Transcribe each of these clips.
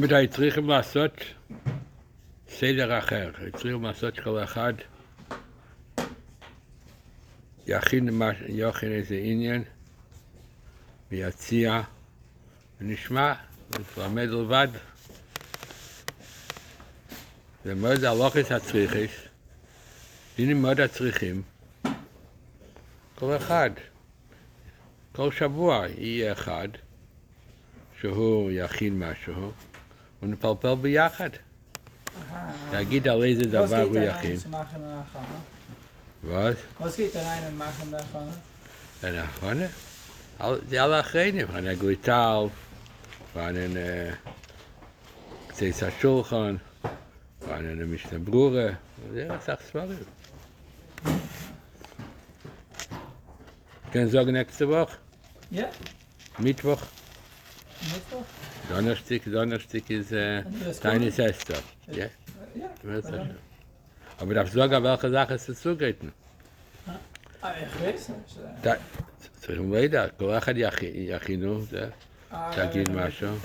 ומדי צריכים לעשות סדר אחר, צריכים לעשות כל אחד יכין, איזה עניין ויציע ונשמע, ולמד לבד. זה מאוד הלוכס הצריכס, דינים מאוד הצריכים, כל אחד, כל שבוע יהיה אחד שהוא יכין משהו und er ein paar Pelbe jachat. Da geht da lese da war wir ja gehen. Was? Was geht da rein und machen da vorne? Äh, da vorne. Al die alle gene von der Gutal von in äh sei sa schon von in mich der Bruder. Der sagt zwar. Kann sagen nächste Woche? Ja. Mittwoch. Donnerstag, Donnerstag ist äh, deine Schwester. Ja? Ja. Aber darfst du welche Sache ist dazu geritten? Ah, ah, ich weiß nicht. Da, ich mal wieder, komm, ich habe ja Kino, da. Sag ich mal schon.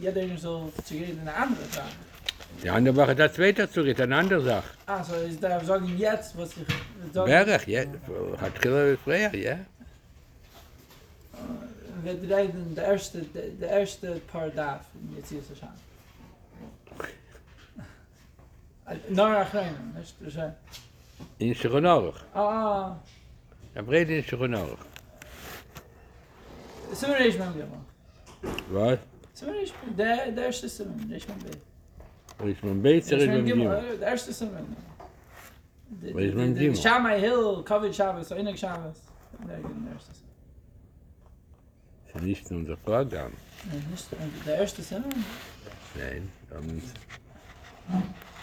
Jeder soll zugehen in eine andere Sache. Die andere Woche, das wird eine andere Sache. Ah, so ist da, sagen jetzt, was ich... Berg, ja. Hat Kilo wie früher, ja. Ah, wir reden der erste der erste paar darf jetzt ist es schon nur nach rein ist es in schonorg ah, ah er redet in schonorg so mir ich mein gemacht was? So mir ich der der erste so mir ich mein bei ich mein bei zurück mit mir der erste so mir Weil ich mein Dimo. Schamai Hill, Covid Shabbos, so innig Shabbos. Ja, ich bin der erste. Ist nicht unser Programm. Nee, nicht- Der erste Simon? Nein, und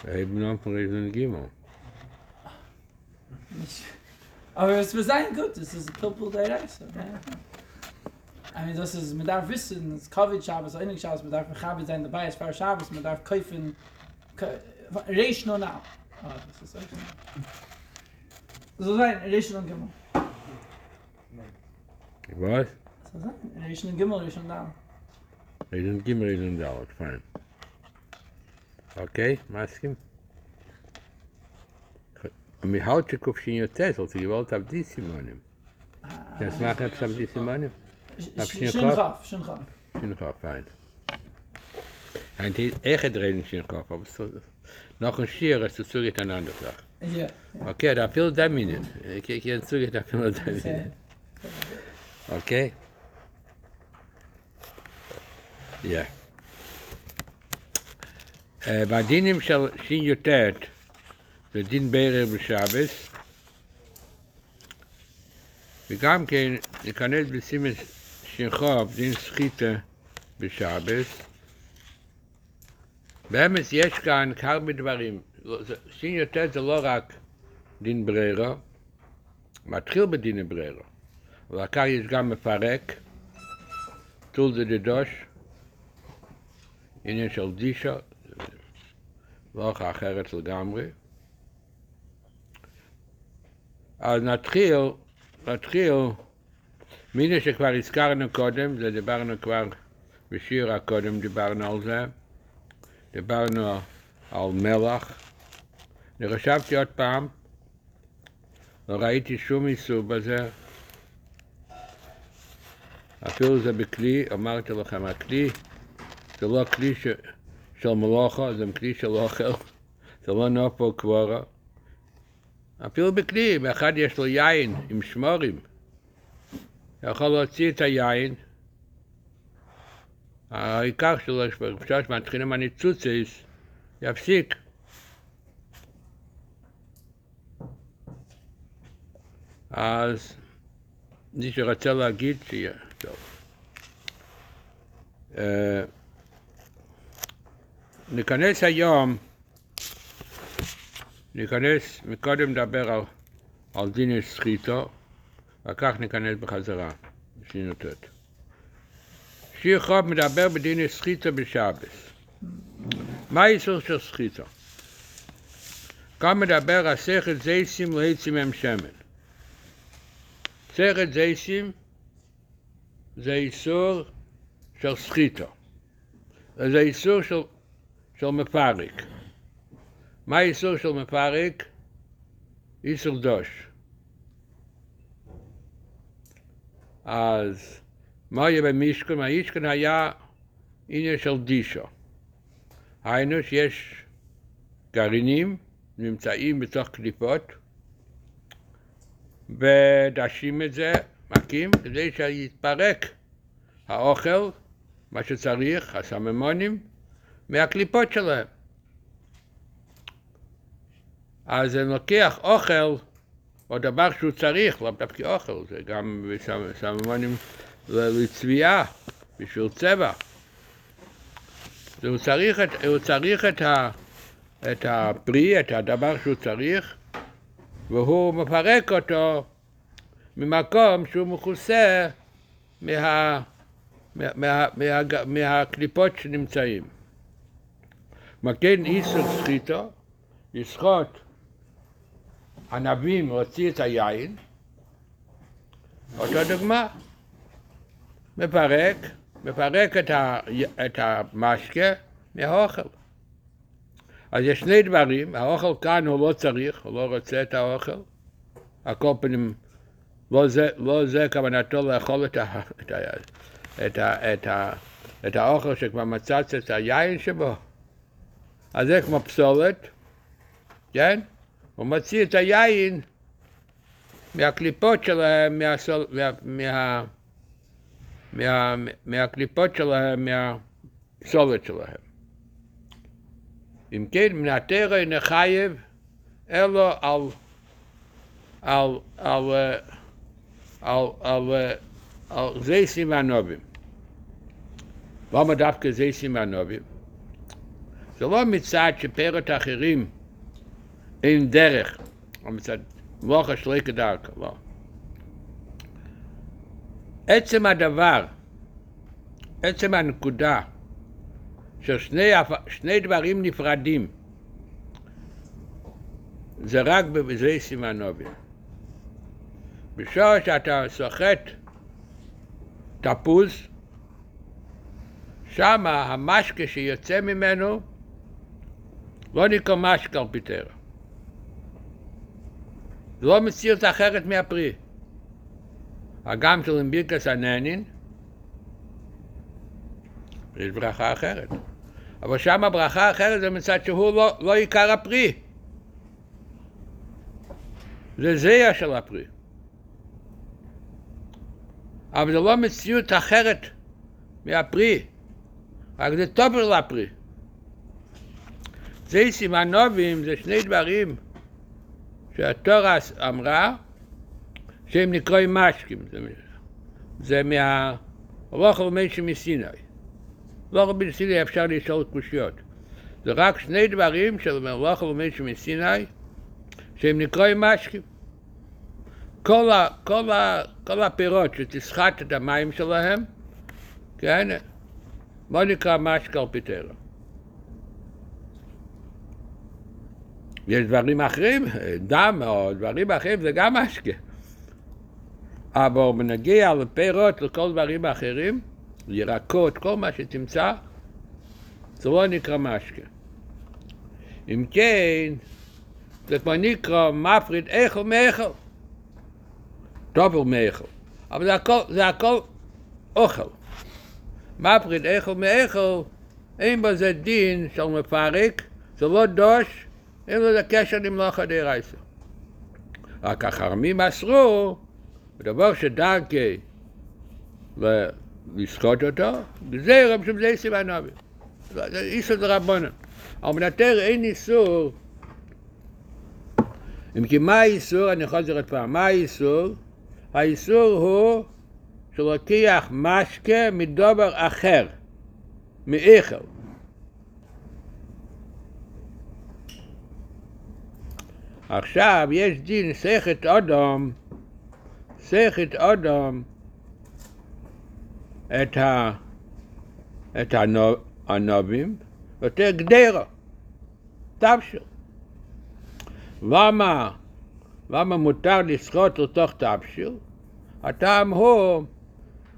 wir haben noch Gimel. Nicht. Aber es wird sein gut, es ist Pilpul der Reise. I mean, das ist, man darf wissen, es ist Covid Shabbos, Einig Shabbos, man darf Chabit sein dabei, es war Shabbos, man darf kaufen, ka- Reish nur now. Ah, das ist echt. So sein, Reish und Gimel. Was? So sein, Reish und Gimel, Reish und now. Riesen Gimel, Riesen Dauert, fein. Okay, מסכים? מהאוט שקופשין יותר, זאת גבולת עבדי סימונים. נשמח את עבדי סימונים? Abschnitt Schönchaf, Schönchaf. Schönkopf, fein. Ein Tee, echt reden Schönkopf, aber so, noch ein Schier, ist zu geht eine andere Sache. Ja. Okay, da viel da Minuten. Ich ich jetzt zu da viel da Minuten. Okay. Ja. בדינים של שין י"ט, זה דין בערב בשבס, וגם כן ניכנס בסימן שינחוב, דין סחיטה בשבס. באמת יש כאן הרבה דברים. לא, זה- שין י"ט זה לא רק דין ברירה, מתחיל בדין אבל אחר יש גם מפרק, טול זה דדוש, עניין של דישה, לוחה אחרת לגמרי. אז נתחיל, נתחיל, מיני שכבר הזכרנו קודם, זה דיברנו כבר בשיר הקודם, דיברנו על זה, דיברנו על מלח. אני חשבתי עוד פעם, לא ראיתי שום איסור בזה. אפילו זה בכלי, אמרתי לכם, הכלי זה לא כלי ש... של מלוכה, זה כלי של אוכל, זה לא נופו קבורה. אפילו בכלי, באחד יש לו יין עם שמורים. יכול להוציא את היין, העיקר שלו, אפשר שמתחילים הניצוצס, יפסיק. אז מי שרוצה להגיד, שיהיה טוב. ניכנס היום, ניכנס, מקודם נדבר על, על דיני סחיטו, וכך ניכנס בחזרה, שינו ט'. שיר חוב מדבר בדיני סחיטו בשבס. מה האיסור של סחיטו? כאן מדבר שכל זייסים לעצים הם שמן. שכל זייסים זה איסור של סחיטו. זה איסור של, של מפרק. מה האיסור של מפרק? איסור דוש. אז מה יהיה במשכן? המשכן היה עניין של דישו. היינו שיש גרעינים נמצאים בתוך קליפות ודשים את זה, מכים, כדי שיתפרק האוכל, מה שצריך, הסממונים, מהקליפות שלהם. אז זה לוקח אוכל, או דבר שהוא צריך, לאו דווקא אוכל, זה גם סממונים לצביעה, בשביל צבע. הוא צריך, את, הוא צריך את, ה, את הפרי, את הדבר שהוא צריך, והוא מפרק אותו ממקום שהוא מכוסה מה, מה, מה, מה, מהקליפות שנמצאים. מגן איסור סחיטו, לסחוט ענבים להוציא את היין, אותו דוגמה, מפרק, מפרק את, ה, את המשקה מהאוכל. אז יש שני דברים, האוכל כאן הוא לא צריך, הוא לא רוצה את האוכל, על כל פנים, לא זה, לא זה כוונתו לאכול את, ה, את, ה, את, ה, את, ה, את האוכל שכבר מצץ את היין שבו. אז זה כמו פסולת, כן? הוא מוציא את היין מהקליפות שלהם, מהסול, מה, מה, מה, מהקליפות שלהם, מהפסולת שלהם. אם כן, מן התרא אינו חייב, אלא על, על, על, על, על, על זייסים והנובים. למה דווקא זייסים והנובים? זה לא מצד שפרט אחרים אין דרך, או מצד מוח שליקה דרכה, לא. עצם הדבר, עצם הנקודה, של שני, דברים נפרדים, זה רק בזה סימנובים. בשעה שאתה סוחט תפוז, שמה המשקה שיוצא ממנו לא פיטרה. זה לא מציאות אחרת מהפרי. הגם של אמביקס הננין, יש ברכה אחרת. אבל שם הברכה האחרת זה מצד שהוא לא, לא עיקר הפרי. זה זיה של הפרי. אבל זה לא מציאות אחרת מהפרי, רק זה טובר לפרי. זה סימנובים, זה שני דברים שהתורה אמרה שהם נקראים משקים. זה, זה מה... רוח ומשה מסיני. לא רבי סיני אפשר לשאול קושיות. זה רק שני דברים של מלאך ומשה מסיני שהם נקראים משקים. כל, ה, כל, ה, כל הפירות שתסחט את המים שלהם, כן, מה נקרא משקל פיטרה? יש דברים אחרים, דם או דברים אחרים, זה גם משקה. אבל בנגיע לפירות, לכל דברים אחרים, ירקות, כל מה שתמצא, זה לא נקרא משקה. אם כן, זה כבר נקרא מפריד איכל מאיכל. דובל מאיכל. אבל זה הכל, זה הכל אוכל. מפריד איכל מאיכל, אין בזה דין של מפרק, זה לא דוש, אין לזה קשר למלאכה דרייסה. רק החרמים אסרו, בדבר שדרכי לסחוט אותו, גזירה משום זה סימן נובי. זה איסור דרבנן. התר אין איסור, אם כי מה האיסור, אני לזכור עוד פעם, מה האיסור? האיסור הוא שלוקח משקה מדובר אחר, מאיכל. עכשיו יש דין סכת אודום, סכת אודום, את, ה, את הנובים, יותר גדרה, תבשיל. למה, למה מותר לסחוט לתוך תבשיל? הטעם הוא,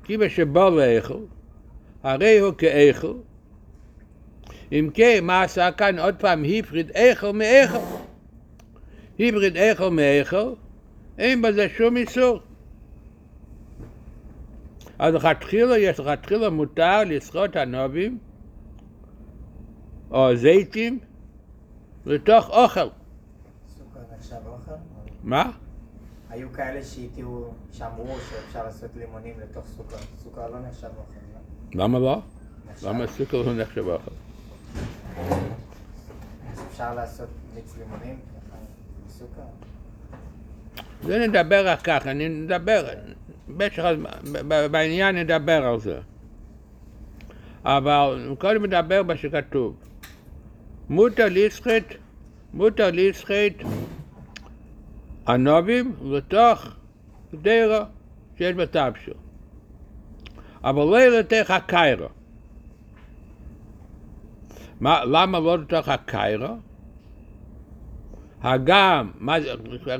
כי בשבו לאכול, הרי הוא כאכול, אם כן, מה עשה כאן? עוד פעם, היפריד איכו מאיכו. היפריד איכו מאיכו, אין בזה שום איסור. אז לכתחילה, יש לכתחילה מותר לסחוט הנובים או זיתים לתוך אוכל. מה? היו כאלה שהטיעו, שאמרו שאפשר לעשות לימונים לתוך סוכר. סוכר לא נחשב אוכל, לא? למה לא? למה סוכר לא נחשב אוכל? אפשר לעשות מיץ לימונים? זה נדבר אחר כך, אני נדבר, במשך הזמן, בעניין נדבר על זה. אבל קודם נדבר מה שכתוב. מותר לסחט, מותר לסחט ענבים לתוך גדרה שיש בתבשיל. אבל לא לתוך הקיירה. מה, למה לא לתוך הקיירה? הגם, מה זה,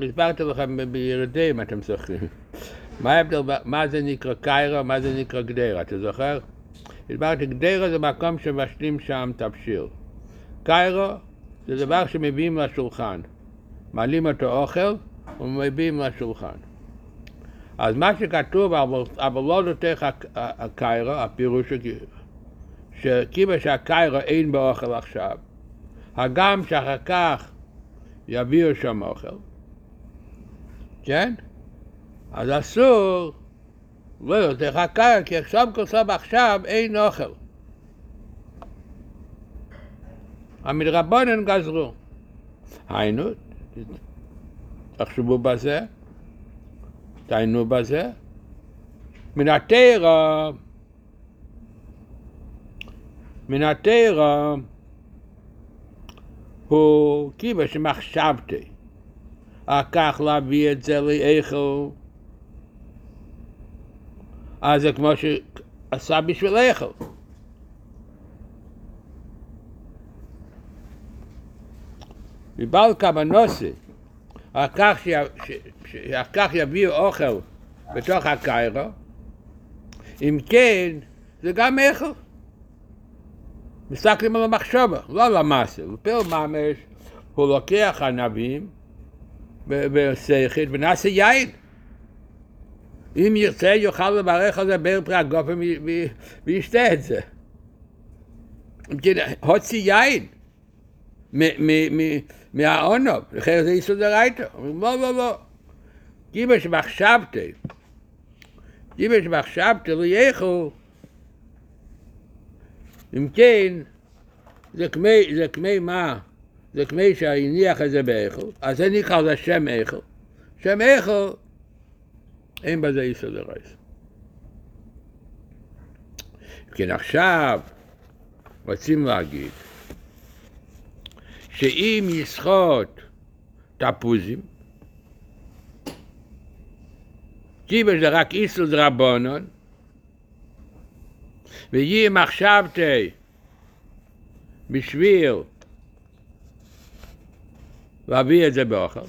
הסברתי לכם ב- בירידי, אם אתם זוכרים. מה ההבדל, מה זה נקרא קיירה, מה זה נקרא גדרה, אתה זוכר? הסברתי, גדרה זה מקום שמבשלים שם תבשיל. קיירה זה דבר שמביאים לשולחן. מעלים אותו אוכל ומביאים לשולחן. אז מה שכתוב, אבל, לא ה- הקיירה, הפירוש שכי- שכיוון שהקיירה אין באוכל עכשיו, הגם שאחר כך יביאו שם אוכל, כן? אז אסור לא הקר, כי עכשיו סוף עכשיו אין אוכל. המדרבנן גזרו. היינו, תחשבו בזה, תעיינו בזה. מן התרא, מן התרא, הוא כיוון שמחשבתי, כך להביא את זה לאיכו, אז זה כמו שעשה בשביל איכו. מבעל כוונוסי, שאחר כך יביאו אוכל בתוך הקיירו, אם כן, זה גם איכו. מסתכלים על המחשבה, לא על המעשה. בפר ממש הוא לוקח ענבים ושכל ונעשה יין. אם ירצה יוכל לברך על זה בר פרי הגופן וישתה את זה. כן, הוציא יין מהעונוב, לכן זה איסור דרייתא. אומרים לא, לא, לא. כיוון שמחשבתי, כיוון שמחשבתי לא יאכו, אם כן, זה כמי, זה כמי מה? זה כמי שהניח את זה באיכו, אז זה נקרא לזה שם איכו. שם איכו, אין בזה איסור דרייתא. כן, עכשיו רוצים להגיד שאם יסחוט תפוזים, כיוון זה רק איסור דרבנון, ויהי מחשבתי בשביל להביא את זה באוכל,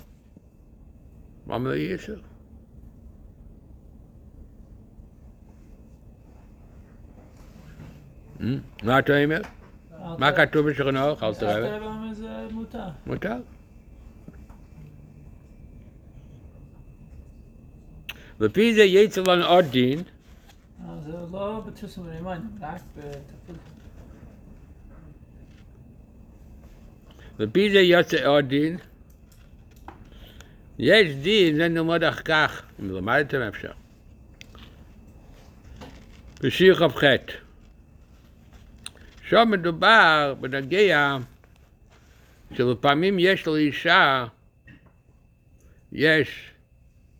למה לא יהיה איסור? אמ? מה אתה אומר? מה כתוב בשולחן ערוך? אל תראה. תראה במה זה מותר. מותר. לפי זה יצא לנו עוד דין, אה, זה לא בטוסים ורימונים, רק בתפוז. לפי זה יוצא עוד דין. יש דין, זה נלמד אחר כך, אם למדתם אפשר. בשיר כ"ח. שם מדובר בנגיע שלפעמים יש לאישה, יש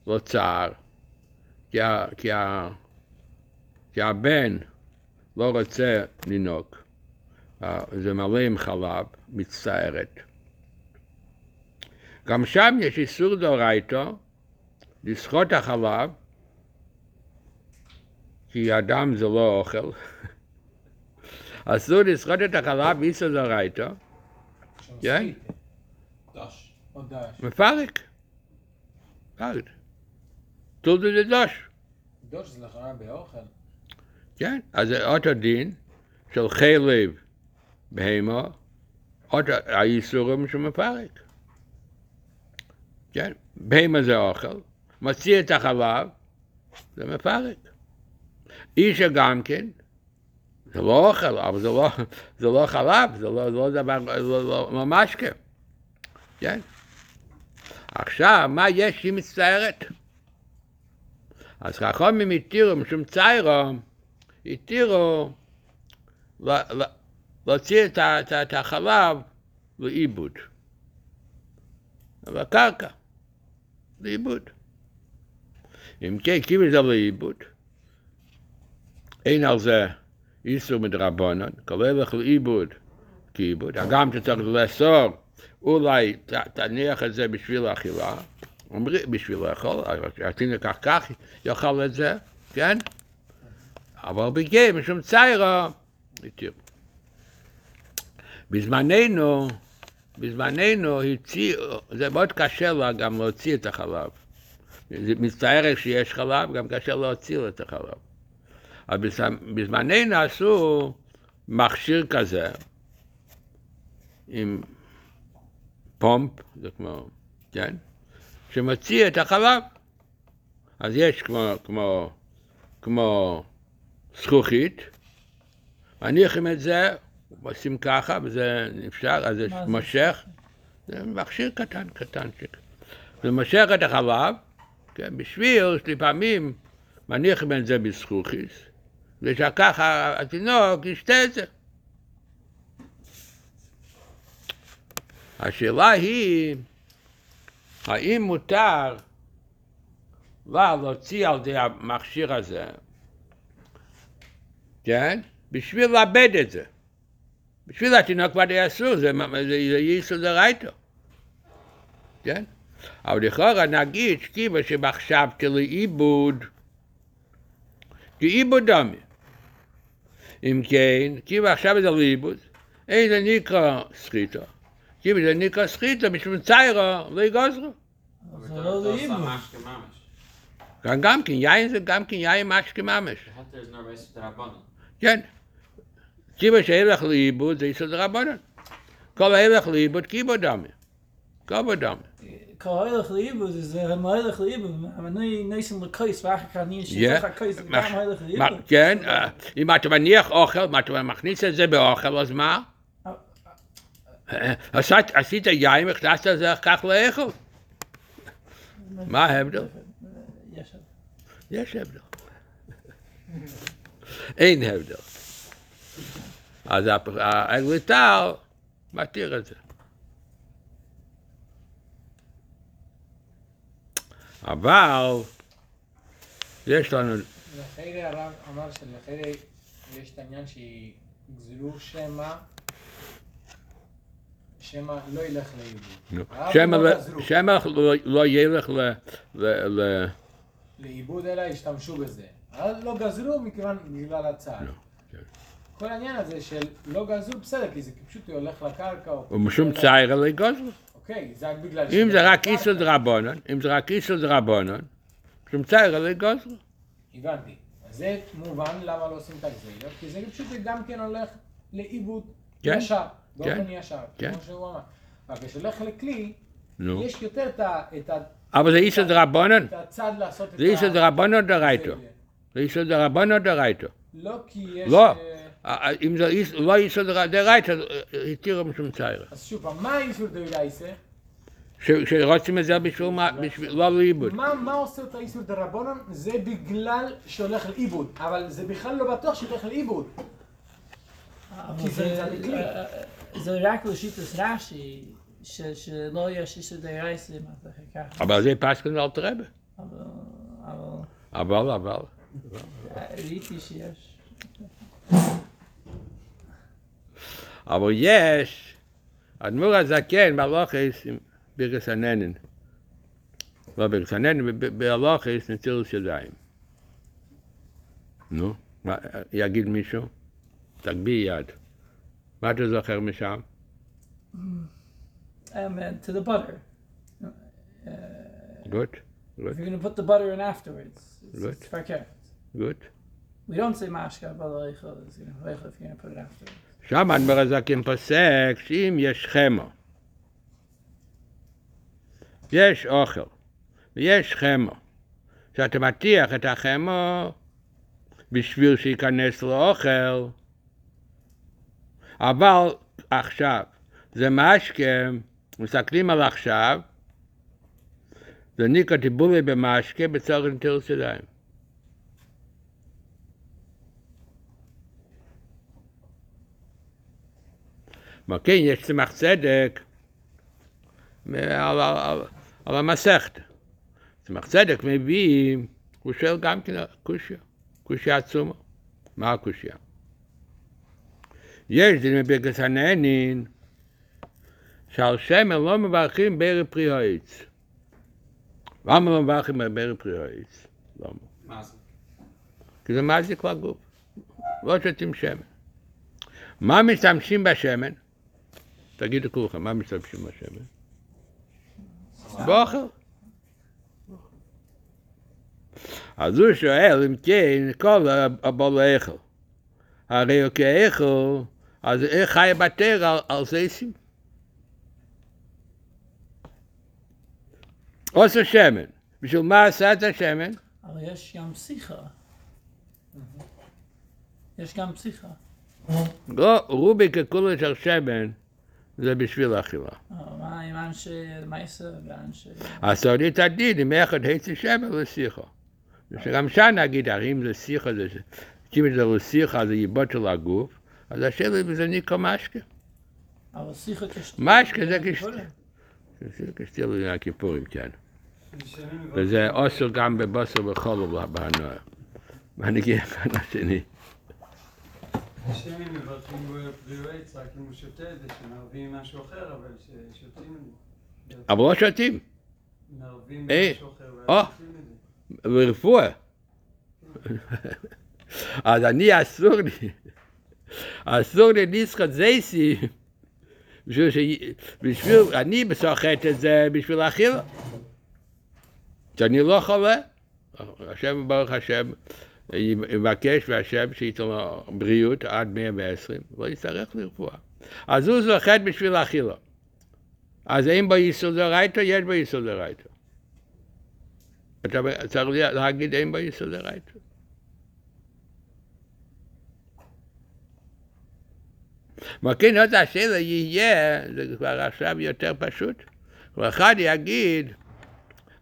לו צער, כי, ה, כי, הבן לא רוצה לנהוג. אה, זה מלא עם חלב, מצטערת. גם שם יש איסור דאורייתא לסחוט החלב, כי אדם זה לא אוכל. אסור לסחוט את החלב איסור דאורייתא, כן? דש. מפרק. מפרק. תולדו זה דוש. זה לכאורה באוכל. כן, אז זה אותו דין של חיי לב בהמה, עוד האיסורים שמפרק. כן, בהמה זה אוכל, מוציא את החלב, זה מפרק. אישה גם כן, זה לא אוכל, אבל זה לא, זה לא חלב, זה לא, לא דבר, זה לא, לא, לא משקה. כן? עכשיו, מה יש שהיא מצטערת? אז חכמים התירו, משום ציירו, התירו להוציא את את את החלב לאיבוד. בקרקע, לאיבוד. אם כן, כאילו זה לאיבוד, אין על זה איסור מדרבנן, כל הלך לאיבוד כאיבוד, הגם שצריך לאסור, אולי תניח את זה בשביל האכילה, בשביל לאכול, עשינו כך כך, יאכל את זה, כן? אבל בגלל, משום ציירה, התיר. בזמננו, בזמננו הציעו, זה מאוד קשה לה גם להוציא את החלב. מצטער שיש חלב, גם קשה להוציא את החלב. אבל בז- בזמננו עשו מכשיר כזה, עם פומפ, זה כמו, כן? שמוציא את החלב. אז יש כמו, כמו, כמו זכוכית, מניחים את זה, עושים ככה, וזה אפשר, אז זה? מושך, זה מכשיר קטן, קטנצ'יק. זה מושך את החלב, כן, בשביל שלפעמים מניחים את זה בזכוכית, ושככה התינוק ישתה את זה. השאלה היא, האם מותר לה להוציא על ידי המכשיר הזה, כן? בשביל לאבד את זה. בשביל התינוק ודאי אסור, זה, זה, זה ייסו דרייתו. כן? אבל לכאורה נגיד שכיבה שמחשבתי לאיבוד, כאיבוד דומי. אם כן, כיבה עכשיו זה לאיבוד, אין זה נקרא סחיטה. כיבה זה נקרא סחיטה, משום ציירו לא יגוזרו. זה לא לאיבוד. גם, גם כן, יין זה גם כן יין משקה ממש. כן. כיבה שהלך לאיבוד זה יסוד רבנן. כל ההלך לאיבוד קיבו דמי. קיבו דמי. כל הילך לאיבוד זה הם הילך לאיבוד. אני ניסן לקויס ואחר כך אני Yeah. שיתוך הקויס זה גם מה- לאיבוד. כן, אה, אם אתה מניח אוכל, מה אתה מכניס את זה באוכל, אז מה? אה, עשית- עשית יין, הכנסת את זה כך לאכול. מה ההבדל? יש הבדל. אין הבדל. אז האגליטר מתיר את זה. אבל יש לנו, לחיירי הרב אמר שלחיירי יש את העניין שיגזלו שמא, שמא לא ילך לאיבוד. שמא לא לא- לא- ילך לאיבוד אלא השתמשו בזה. אבל לא גזרו מכיוון בגלל הצער. לא, כן. כל העניין הזה של לא גזרו בסדר, כי זה פשוט הולך לקרקע. ומשום ציירה לא יגוזלו. אוקיי, זה רק בגלל... אם שזה זה רק קרקע. איסור דרבנן, אם זה רק איסור דרבנן, משום ציירה לא יגוזלו. הבנתי. אז זה מובן למה לא עושים את הגזילות, כי זה פשוט גם כן הולך לאיבוד כן, ישר, באופן כן, ישר, כן. כמו שהוא אמר. אבל כשהולך לכלי. יש יותר את ה- אבל זה לעשות את זה איסור דרבנן דרייתו. זה- איסור דרבנן דרייתו. לא כי יש... לא. אה, אה, אם זה לא איסור דרייתו, התירו משום ציירה. אז שוב מה האיסור דאורייסה? ש- שרוצים את זה בשביל מה? בשביל לא לאיבוד. מה מה עושה את האיסור דרבנון? זה בגלל שהולך לאיבוד, אבל זה בכלל לא בטוח שהולך לאיבוד. כי זה-. אה, אה, זה רק לשיטס רש"י, ש- שלא יש איסור דרייסה. אבל זה פסקן אל תרבה. אבל אבל אבל, אבל. אה, ראיתי שיש. אבל יש, אדמו"ר הזקן בהלוכס, עם ברכס הננן. לא ברכס הננן, ב- ב- בהלוכס נטילוס ידיים. נו, מה, יגיד מישהו? תגביה יד. מה אתה זוכר משם? Um, and to the butter. Uh, גוט? if you're gonna put the butter in afterwards, it's, Good. it's. גוט? We don't say mashka baloichel, you know, if you're gonna put it after. שם אדמו"ר הזקן פוסק שאם יש חמו, יש אוכל ויש חמו, שאתה מטיח את החמו בשביל שייכנס לאוכל, אבל עכשיו, זה משקה, מסתכלים על עכשיו, זה ניקה טיבולי במשקה בצורך נטילת ידיים. מה כן, יש צמח צדק על המסכת. צמח צדק מביא, הוא שואל גם כן קושיה, קושיה עצומה. מה הקושיה? יש דין בברכת הנהנין, שעל שמן לא מברכים בערב פרי העץ. למה לא מברכים בערב פרי העץ? למה? מה זה? כי זה מזיק לגוף. לא שותים שמן. מה משתמשים בשמן? תגידו כולכם, מה משתמשים בשמן? באוכל. אז הוא שואל, אם כן, כל הבול האכל. הרי הוא כאכל, אז איך חי בטר על, על זייסים? עושה שמן. בשביל מה עשה את השמן? אבל יש גם פסיכה. יש גם פסיכה. לא, רובי ככולו של שמן זה בשביל אכילה. אבל מה עם אנשי מייסה ואנשי... הסעודית הדין, אם אחד היצי שמן לשיחו. שגם שם נגיד, הרי אם זה שיחה, זה אם זה לא שיחה, זה איבוד של הגוף, אז השאלה אם זה ניקו משקה. אבל שיחה כשתי... משקה זה כשתי. זה כשתיל יום הכיפורים, כן. וזה אוסר גם בבוסר וחול בהנועה. והנגיע כאן השני. השם אם מברכים בו פרי עץ, רק אם הוא שותה את זה, שמערבים משהו אחר, אבל ששותים את זה. אבל לא שותים, מערבים אה, משהו אחר, אה. ואז שותים את זה. אז אני אסור לי, אסור לי לשחוט זייסי, בשביל, ש... בשביל, אני מסוחט את זה בשביל אכילה. שאני לא חולה. השם ברוך השם יבקש והשם שייתן לו בריאות עד 120, לא יצטרך לרפואה. אז הוא זוחט בשביל אכילה. אז אין בו איסור דרייתא, יש בו איסור דרייתא. אתה צריך להגיד אין דרייתא. מה כן עוד השאלה יהיה, זה כבר עכשיו יותר פשוט. כל אחד יגיד,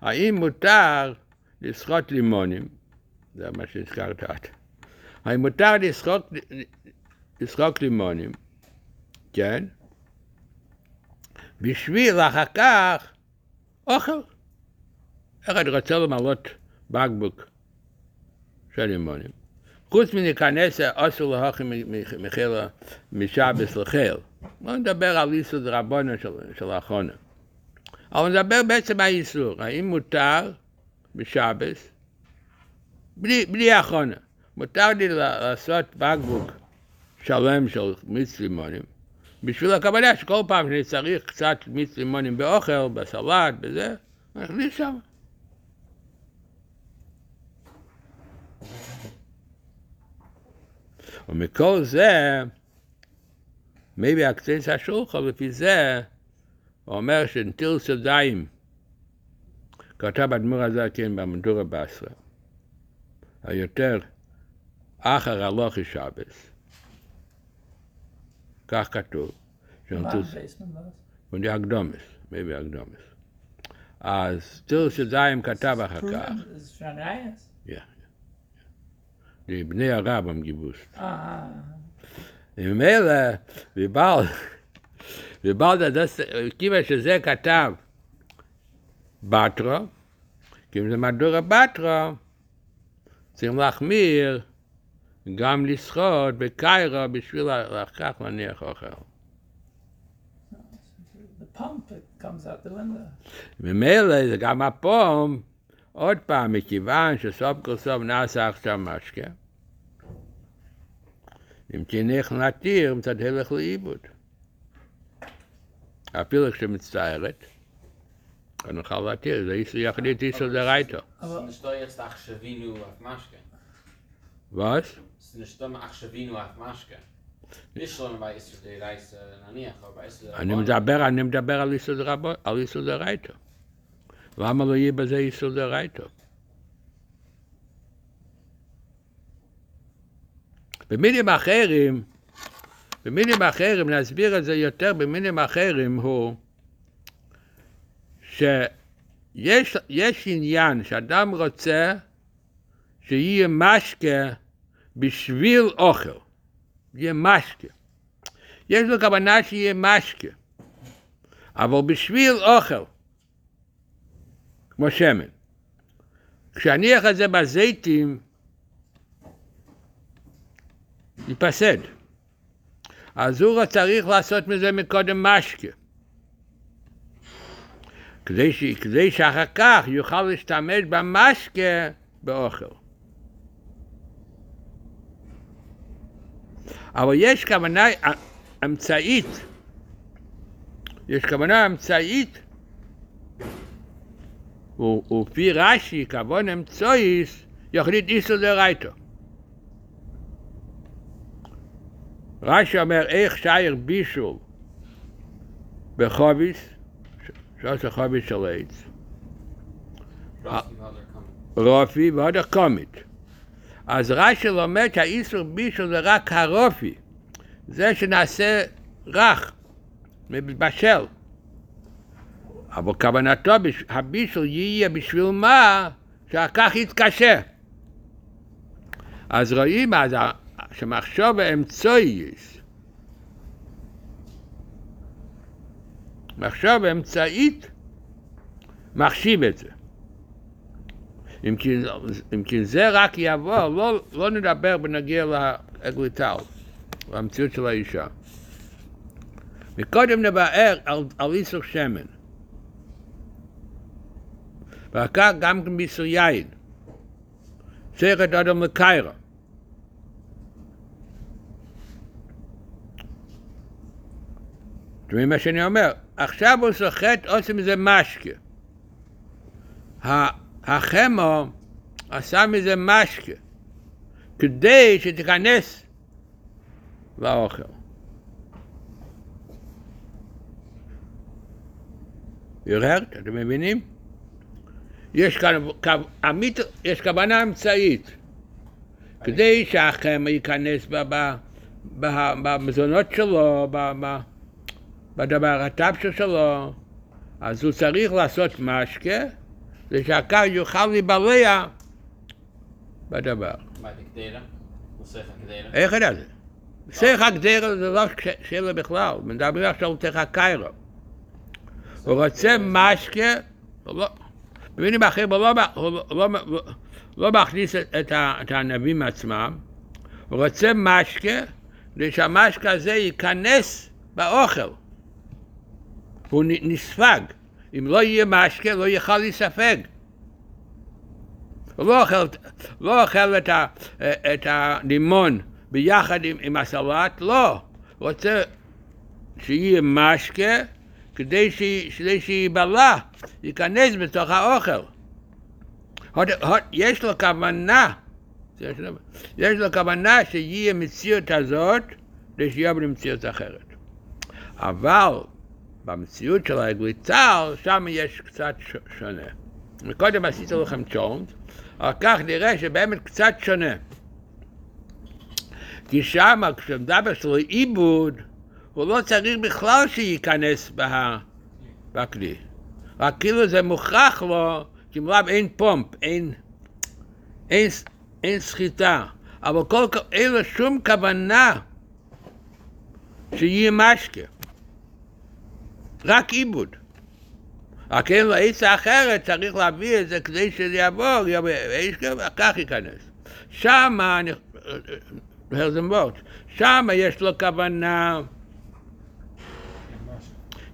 האם מותר לשחוט לימונים, זה מה שהזכרת את, האם מותר לשחוט לימונים, כן? בשביל אחר כך אוכל. אחד רוצה למלות בקבוק של לימונים. חוץ מלהיכנס אסור להוכם מחילה משבס לחיל. לא נדבר על איסור דרבנו של, האחרונה. אבל נדבר בעצם על האיסור. האם מותר בשבס, בלי, בלי האחרונה, מותר לי לעשות בקבוק שלם של מיץ לימונים, בשביל הכוונה שכל פעם שאני צריך קצת מיץ לימונים באוכל, בסלט, בזה, נכניס שם. ומכל זה, מייבי הקצץ השולחן, לפי זה, הוא אומר שנטיל סדיים, כתב אדמו"ר הזקן במדורה בסרה, היותר אחר הלוכי שבס. כך כתוב. von der Agdomis, Baby Agdomis. אז טיל שזיים כתב אחר כך. Ja. Die Bnei Arab haben gewusst. Ah. Im Mele, wie bald, wie bald er das, kiva שזה כתב בטרו, כי זה מדור הבטרו, צריכים להחמיר גם לשחות בקיירו בשביל אחר כך להניח אוכל. the pump, it comes out the window. ממילא זה גם הפום, עוד פעם, מכיוון שסוף כל סוף נעשה עכשיו משקה, אם תניח להתיר, מצד הלך לאיבוד. אפילו כשמצטערת, אני נוכל להתיר, זה דרייתו. Was? Reise naniach, aber bei Isra אני מדבר, אני מדבר על איסור דרייתו. למה לא יהיה בזה איסור דרייתו? במילים אחרים, במילים אחרים, להסביר את זה יותר במילים אחרים, הוא שיש יש עניין שאדם רוצה שיהיה משקה בשביל אוכל, יהיה משקה. יש לו כוונה שיהיה משקה, אבל בשביל אוכל, כמו שמן. כשאניח את זה בזיתים, ייפסד. אז הוא צריך לעשות מזה מקודם משקה. כדי, ש... כדי שאחר כך יוכל להשתמש במשקה באוכל. אבל יש כוונה אמצעית, יש כוונה אמצעית, ו- ולפי רש"י, כוון אמצעיס, יחליט איסור דרייתו. רש"י אומר, איך שייר בישול בחוביס, שעושה חוביס של עץ, Rocky Mother kommt. רופי ועוד הקומית. אז רש"י לומד שהאיסור בישול זה רק הרופי, זה שנעשה רך, מבשל. אבל כוונתו, הבישול יהיה בשביל מה? שאחר כך יתקשה. אז רואים אז שמחשוב אמצעית, מחשוב אמצעית, מחשיב את זה. אם כי, אם כי זה רק יבוא, לא, לא נדבר בנגיע לאגליטל, למציאות של האישה. מקודם נבער על, על איסור שמן. ואחר כך גם באיסור יין. צריך את אדם לקיירה. מבינים מה שאני אומר? עכשיו הוא סוחט, עושים מזה משקה. החמו עשה מזה משקה, כדי שתיכנס לאוכל. הרהרת, אתם מבינים? יש כאן, אמית, יש כוונה אמצעית, כדי שהחמו ייכנס במזונות שלו, ב- ב- בדבר הטפשה שלו, אז הוא צריך לעשות משקה, ושהקר יוכל להיבלע בדבר. Muss ich Gdera. איך ידע זה? שיח הגדרה זה לא שאלה בכלל, מדברים עכשיו על שיח הקיירו. הוא רוצה משקה, במילים אחרים, הוא לא, מכניס את הענבים עצמם, הוא רוצה משקה, כדי שהמשקה הזה ייכנס באוכל. הוא נספג. אם לא יהיה משקה, לא יוכל להיספג. הוא לא אוכל, לא את, את הלימון ביחד עם, עם הסלט, לא. הוא רוצה שיהיה משקה כדי, כדי שייבלע, ייכנס בתוך האוכל. עוד, עוד, יש לו כוונה, יש לו, יש לו כוונה שיהיה מציאות הזאת, כדי שיהיה במציאות אחרת. אבל במציאות של הגליצל, שם יש קצת שונה. מקודם עשיתי לכם צ'ונט, אחר כך נראה שבאמת קצת שונה. כי שם, כשמדבר של עיבוד, הוא לא צריך בכלל שייכנס בה, בכלי. רק כאילו זה מוכרח לו, כי מלאב אין פומפ, אין, אין, אין סחיטה. אבל כל, אין לו שום כוונה שיהיה משקה. רק עיבוד. רק לו עצה אחרת, צריך להביא את זה כדי שזה יעבור, וכך ייכנס. שמה, הרזנבורט, שמה יש לו כוונה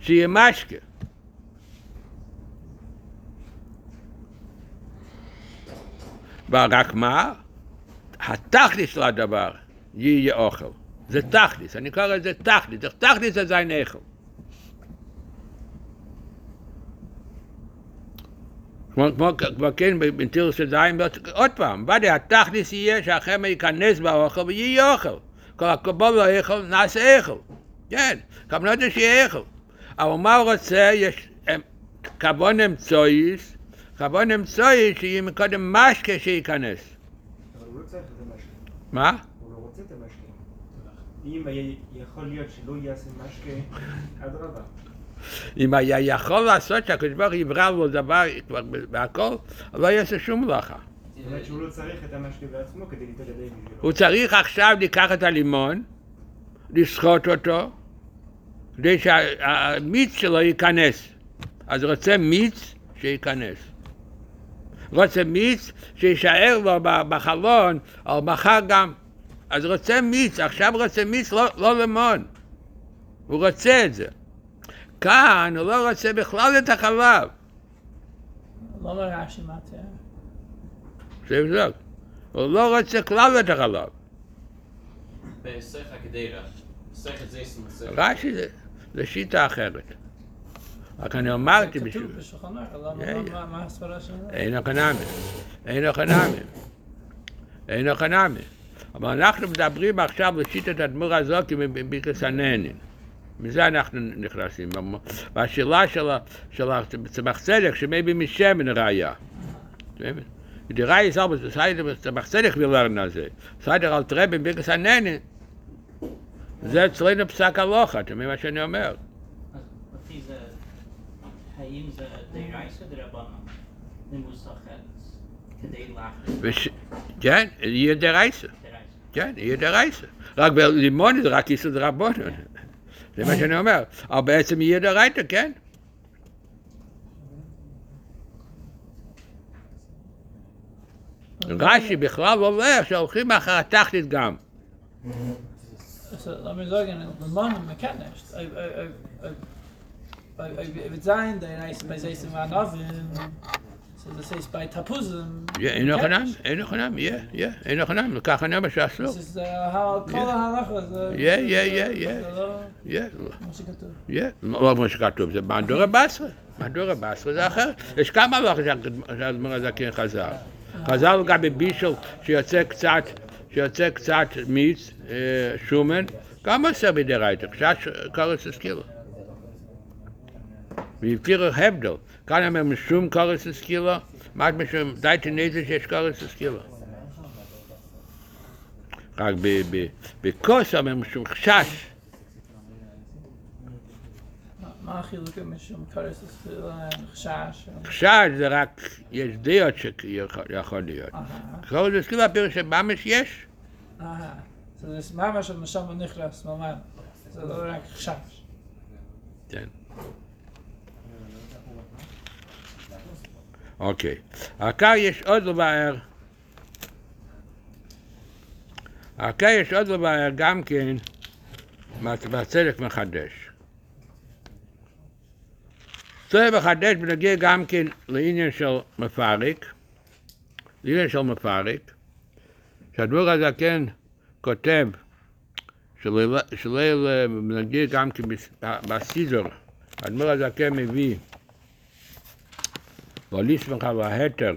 שיהיה משקה. ורק מה? התכלית של הדבר יהיה אוכל. זה תכלית, אני קורא לזה תכלית, תכלית זה זין איכל. כמו, כן בנטיר של זין, עוד פעם, ודאי התכלס יהיה שהחמא ייכנס באוכל ויהיה אוכל. כל הקבול לא אוכל, נעשה אוכל. כן, כוונות זה שיהיה אוכל. אבל מה הוא רוצה? יש אמ, כבון אמצויס, כבון אמצויס שיהיה מקודם משקה שייכנס. אבל הוא לא צריך את המשקה. מה? הוא לא רוצה את המשקה. אם יכול להיות שלא יעשה משקה, אדרבה. אם היה יכול לעשות שהקדוש ברוך הוא יברא לו דבר כבר בהכל, לא יעשה שום מלאכה. זאת אומרת שהוא לא צריך את המשקה בעצמו כדי להתגדל בשבילו. הוא צריך עכשיו לקחת את הלימון, לסחוט אותו, כדי שהמיץ שלו ייכנס. אז רוצה מיץ שייכנס. רוצה מיץ שיישאר לו בחלון, או מחר גם. אז רוצה מיץ, עכשיו רוצה מיץ, לא, לא לימון. הוא רוצה את זה. כאן הוא לא רוצה בכלל את החלב. לא לרש"י מה תהיה. שיבדוק. הוא לא רוצה כלל את החלב. רש"י זה, זה שיטה אחרת. רק אני אמרתי זה בשביל... כתוב בשולחן למה- כן, למה- מה הסברה של זה? אין חנמי, אין חנמי, אין חנמי. אבל אנחנו מדברים עכשיו לשיטת הדמור הזאת מביקס הנהנין. מזה אנחנו נכנסים. והשאלה של הצמח צדק, שמביא משמן ראייה. Die Reihe selber, das heißt, der Machzelich will lernen an sie. Das heißt, der alte Rebbe, wie gesagt, nein, nein. זה אצלנו פסק הלוכה, אתם מה שאני אומר. האם זה דרייסה דרבנן? נימוס החלץ, כדי לחץ? כן, יהיה דרייסה. כן, יהיה דרייסה. רק בלימון זה רק איסו דרבנן. זה מה שאני אומר. אבל בעצם יהיה דרייתא, כן? רש"י בכלל אומר שהולכים אחר התכלית גם. Bei sich in Oven. So das heißt bei Tapuzim. יהיה, אין חנם, אין חנם, יהיה, יהיה, אין חנם, ככה נאמר שעשו. Das ist äh how כל ההלכה. Yeah, yeah, yeah, yeah. לא יהיה, מה שכתוב. יהיה. לא כמו שכתוב, זה מהדור הבעשרה. מהדור הבעשרה זה אחר. יש כמה הלכות שהזמר הזקן חזר. חזר גם בבישל שיוצא קצת, שיוצא קצת מיץ, שומן, גם עושה בדרייתא, קצת קורס הסקילו. והפיר הבדל. כאן אומר משום קורס הסקילו, מה משום דייטה נזר שיש קורס הסקילו. רק בכוס אומר משום חשש. מה- החילוק משום קורס הספילה, חשש. חשש זה רק, יש דעות שיכול להיות. כל זה סקילה פירוש שממש יש. זה ממש הנשמה נכנס, ממש. זה לא רק חשש. כן. אוקיי. העיקר יש עוד לבאר. העיקר יש עוד לבאר גם כן, והצדק מחדש. צדק מחדש בנגיע גם כן לעניין של מפרק, לעניין של מפרק, שהדבור הזקן כותב שליל- שליל אה, נגיד גם כן בס- בסיזור, האדמו"ר הזקן מביא בליסמך וההתר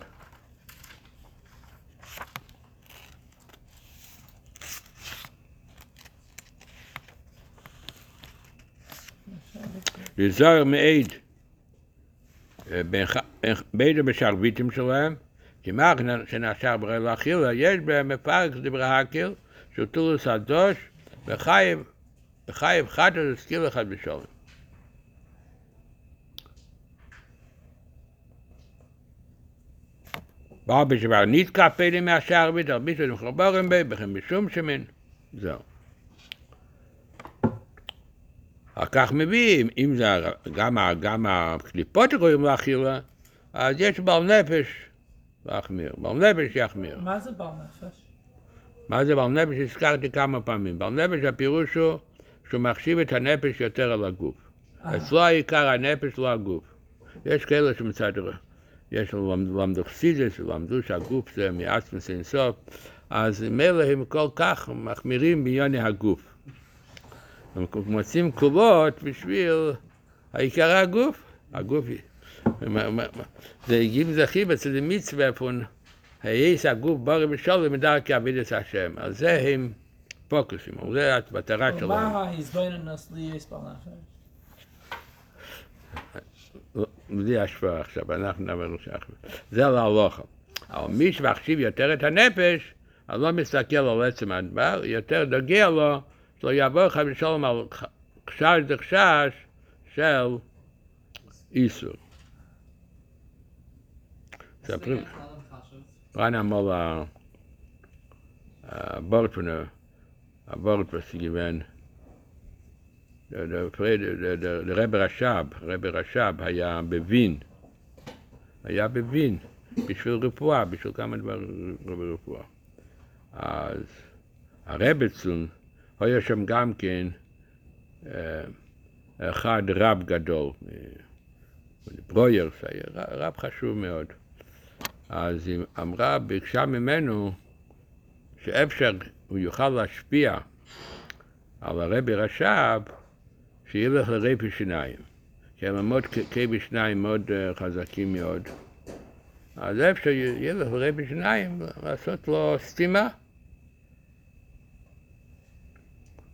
לזוהר מעיד אה, בין בין בשרביטים שלהם, כי מה שנעשר ברי לאכילה, יש בהם מפרק דברי טולוס הדוש, וחייב, וחייב חטא לסקיל אחד בשולם. באו בשבר נתקע פלא מהשער בית, על ביטו למחוברים בי, בכם בשום שמן. זהו. אחר כך מביאים, אם זה גם, גם הקליפות שקוראים לאכילה, אז יש בעל נפש להחמיר. בעל נפש יחמיר. מה זה בעל נפש? מה זה בעל נפש? הזכרתי כמה פעמים. בעל נפש הפירוש הוא שהוא מחשיב את הנפש יותר על הגוף. אצלו העיקר הנפש, לא הגוף. יש כאלה שמצד, יש למ- למדו חסידס, למדו שהגוף זה מעצמס אינסוף, אז ממילא הם כל כך מחמירים בענייני הגוף. הם מוצאים קולות בשביל העיקר הגוף. הגוף, זה גיב זכי בצד מצווה פון היש הגוף בריא בשלום מדרכי אבידס השם. על זה הם פוקוסים, על זה המטרה שלהם. מה ההזבוינן us ליאס בנפש? בלי השפעה עכשיו, אנחנו נדבר על זה ההלוכה. אבל מי שמחשיב יותר את הנפש, אז לא מסתכל על עצם הדבר, יותר דוגע לו, שלא יעבור חס ושלום על חשש דחשש של איסור. מספרים, Rein einmal a, a Wort Rebbe Rashab, Rebbe Rashab היה בווין, היה בווין, בשביל רפואה, בשביל כמה דברים ברפואה. אז הרבצון, היה שם גם כן אה, אחד רב גדול, אה, ברוירס, רב חשוב מאוד. אז היא אמרה, ביקשה ממנו שאפשר הוא יוכל להשפיע על הרבי רש"ב, שילך לרפי שיניים. כי הם מאוד כאבי שיניים מאוד אה, חזקים מאוד. אז אפשר ילך לרפי שיניים לעשות לו סתימה.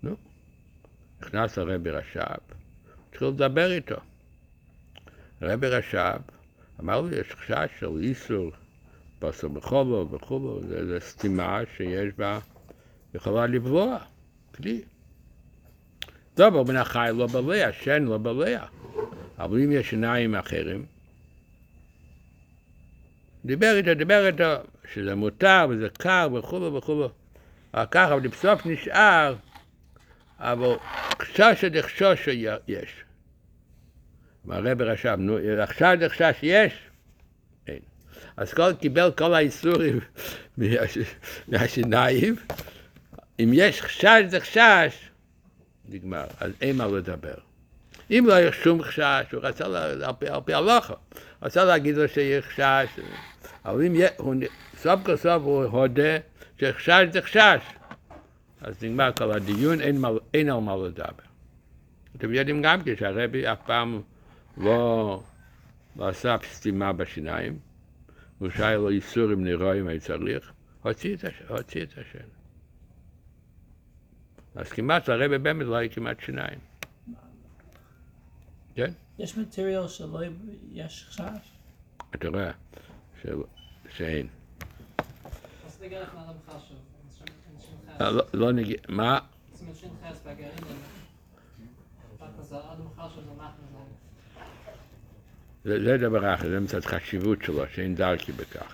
נו, נכנס הרבי רש"ב, התחיל לדבר איתו. הרבי רש"ב אמר לי, יש חשש של איסור בשר בחולו וכולו, זה, זה סתימה שיש בה, יכולה לבלוע, כלי. טוב, מן החי לא בלע, שן לא בלע. אבל אם יש עיניים אחרים, דיבר איתו, דיבר איתו, שזה מותר וזה קר וכולו. אחר כך, אבל בסוף נשאר, אבל חשש דחשוש יש. והרבי רשם, נו, עכשיו דחשש יש? אין. אז כל קיבל כל האיסורים מהש- מהשיניים. אם יש חשש דחשש, נגמר, אז אין מה לדבר. אם לא יש שום חשש, הוא רצה, על פי- על פי הלכה, רצה להגיד לו שיש חשש, אבל אם הוא סוף כל סוף הוא הודה שחשש זה חשש, אז נגמר כל הדיון, אין, מה, אין על מה לדבר. אתם יודעים גם כן שהרבי אף פעם לא, לא עשה סתימה בשיניים, הוא שהיה לו איסורים נראים היה צריך, הוציא את, הש- הוציא את השן. אז כמעט לרבי באמת לא היה כמעט שיניים. כן? יש מטריאל שלא יש חשש? אתה רואה שאין. אה. לא- לא נגיד, מה? זה דבר אחר, זה מצד חשיבות שלו, שאין דרכי בכך.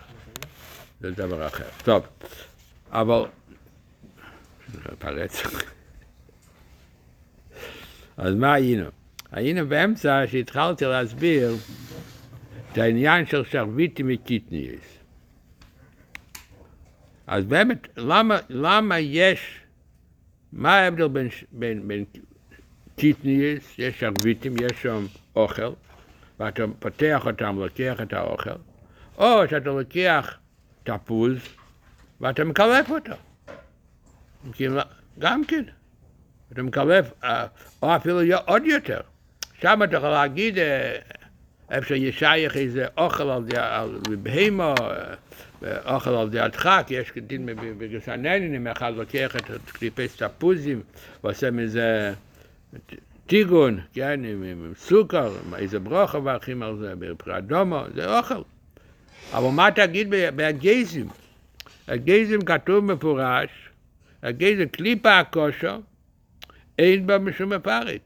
זה דבר אחר. טוב, אבל... פרץ. אז מה היינו? היינו באמצע שהתחלתי להסביר את העניין של שרביטים וקיטניאס. אז באמת, למה, למה יש, מה ההבדל בין, בין, בין קיטניאס, יש שרביטים, יש שם אוכל, ואתה פותח אותם, לוקח את האוכל, או שאתה לוקח תפוז ואתה מקלף אותו. כאילו, גם כן. אתה אה, או אפילו עוד יותר. שם אתה יכול להגיד איפה שישייך איזה אוכל על, אה, אוכל על דעתך, כי יש דין בגסננים, אם אחד לוקח את קליפי תפוזים ועושה מזה טיגון, כן, עם, סוכר, איזה ברוכה מברכים על זה, בפרי אדומו, זה אוכל. אבל מה תגיד ב- בהגזים? הגזים כתוב מפורש, הגזם קליפה הכושר, אין בה משום מפרק.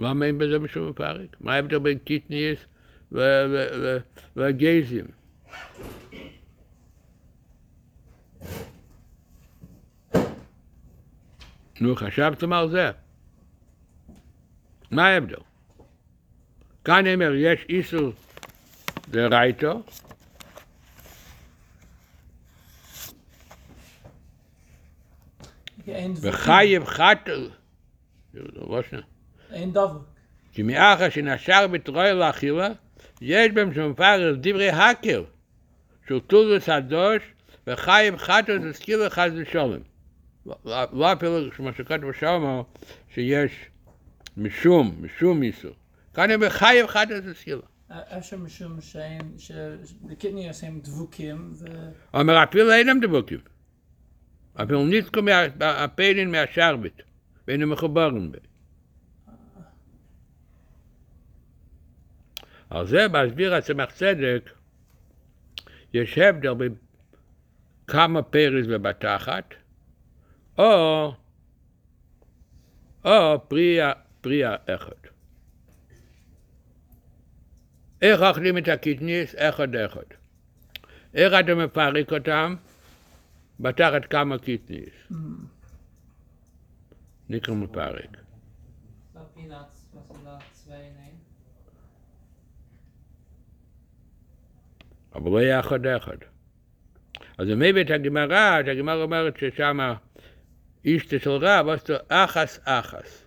למה אין בזה משום בין קיטניאס ו- ו- ו- והגזים? נו, חשבתם על זה? מה ההבדל? כאן נאמר, יש איסור דרייתו, אין דבוק. וחייב חתל, אין דבוק. כי מאחר שנשר בתרועה לאכילה, יש בהם שמפרש דברי הקל, של טולוס הדוש, וחייב חתל זה סקילה חס ושלום. לא אפילו כמו שכתוב שמה, שיש משום, משום איסור. כאן הם חייב חד זה סילה. אפשר משום שהם, שבקטני עושים דבוקים. אומר אפילו אינם דבוקים. אפילו ניתקו הפעילים מהשרבית, ואינם מחוברים בה. על זה מסביר הצמח צדק, יש הבדל בין כמה פרס ובתחת, או, או פרי, פרי אחד. איך אוכלים את הקיטניס? אחד אחד. איך אתה מפרק אותם? בתחת כמה קיטניס. מפרק. Da zwei nehmen? אבל לא היה אחד אחד. אז אם הבאת הגמרא, אז הגמרא אומרת ששם אישתו של רב, עשו אחס אחס.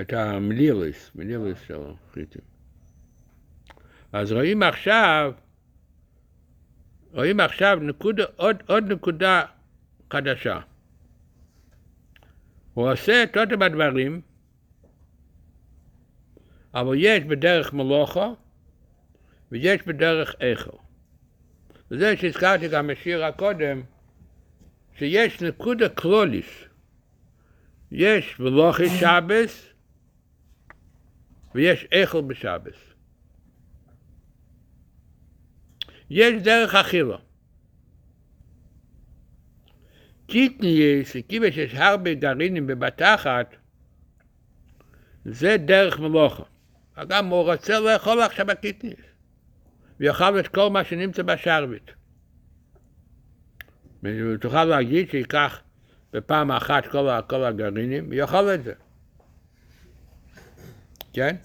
את המליליס, מליליס של חיטים. אז רואים עכשיו, רואים עכשיו נקודה, עוד, עוד נקודה חדשה. הוא עושה את אותם הדברים, אבל יש בדרך מלוכו ויש בדרך איכו. וזה שהזכרתי גם בשיר הקודם, שיש נקודה קלוליס. יש מלוכי שבס ויש איכו בשבס. יש דרך אכילה. קיטניאס, כיוון שיש הרבה גרעינים בבתחת, זה דרך מלוכה. אדם הוא רוצה לאכול עכשיו הקיטניס, ויאכל את כל מה שנמצא בשרביט. ותוכל להגיד שייקח בפעם אחת כל, כל הגרעינים, ויאכל את זה. כן?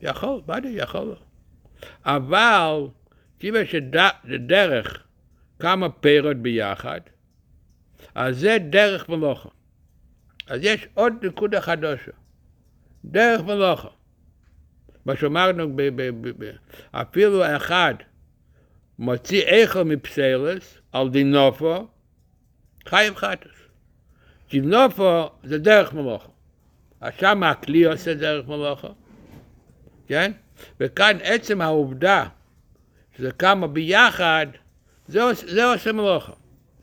יכול, ודאי יכול. אבל, כיוון שזה דרך כמה פירות ביחד, אז זה דרך מלוכה. אז יש עוד נקודה חדשה. דרך מלוכה. מה שאמרנו, אפילו אחד מוציא איכו מפסלס על דינופו, חייב חטס. דינופו זה דרך מלוכה. אז שם הכלי עושה דרך מלוכה, כן? וכאן עצם העובדה שזה כמה ביחד, זה, עוש- זה עושה מלוכה.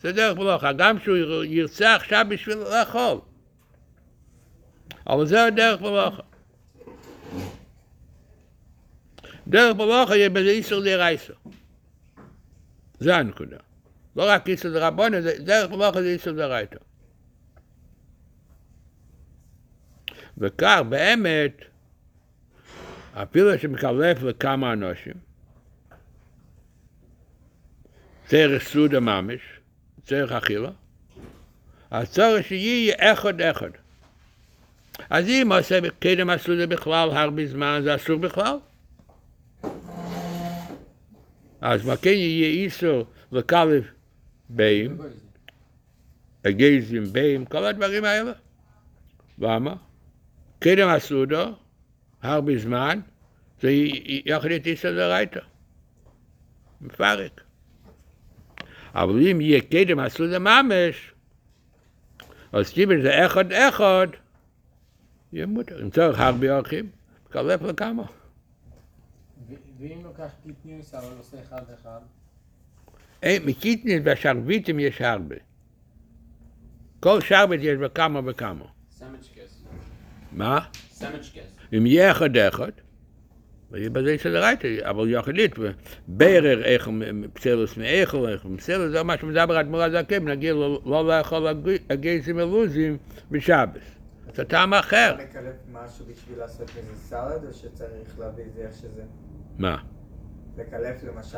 זה דרך מלוכה, גם שהוא יר- ירצה עכשיו בשביל לאכול. אבל זה דרך מלוכה. דרך מלוכה יהיה בזה איסור דרייסו. זה הנקודה. לא רק איסור דרבונה, דרך מלוכה זה איסור דרייתו. וכך באמת, אפילו שמקלף לכמה אנשים, צריך סעודה ממש, צריך אכילה, הצורך שיהיה אחד אחד. אז אם עושה קדם הסעודה בכלל הרבה זמן, זה אסור בכלל. אז מה כן יהיה איסור לקלף באים, הגזים, באים, כל הדברים האלה. למה? קדם הסעודה, הרבה זמן, זה י- יכול להיות איסור דרייתא. מפרק. אבל אם יהיה קדם הסעודה ממש, אז כיוון זה אחד אחד, יהיה מותר. אם צריך הרבה אורחים, קלף לכמה. ואם לוקח קיטניאס אבל עושה אחד אחד, אין, מקיטניס והשרביטים יש הרבה. כל שרביט יש בכמה וכמה. סמצ'קס. מה? סמצ'קס. אם יהיה אחד אחד, בזה סדרייתא, אבל יחליט, ברר איך פסלוס מאיכו, איך פסלוס, זה מה שמדבר אדמו"ר הזקן, נגיד לא לא לאכול הג- הגזים הלוזים בשבס. זה טעם אחר. לקלף משהו בשביל לעשות מזה סלד, או שצריך להביא את זה איך שזה? מה? לקלף למשל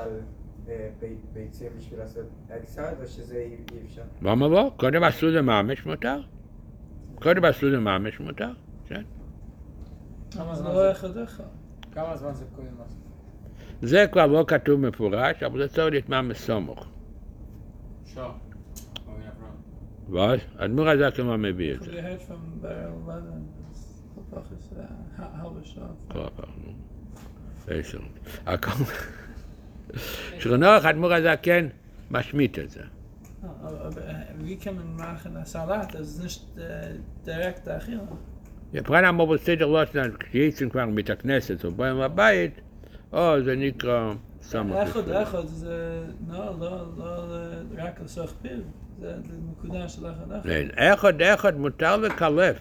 אה, בי- ביצים בשביל לעשות אג סלד, או שזה אי אפשר? למה לא? קודם עשו זה ממש מותר. קודם עשו זה ממש מותר, כן. למה זה לא אחד אחד? כמה זמן זה כהן מסריק? זה כבר לא כתוב מפורש, אבל זה צריך להיות מה מסומוך. שור. Was? Admir Azak immer mehr wie jetzt. שרנוח אדמור הזקן משמיט את זה. Wie kann man machen Salat? Das ist nicht direkt der Achille. Ja, פרן אמור בסדר לא שניים, כשיצאים כבר מבית הכנסת ובאים לבית, או זה נקרא סמוך. אחד, אחד, זה לא, לא, לא רק לסוך פיו. זה נקודה של אחד, אחד. אחד אחד מותר לקלף.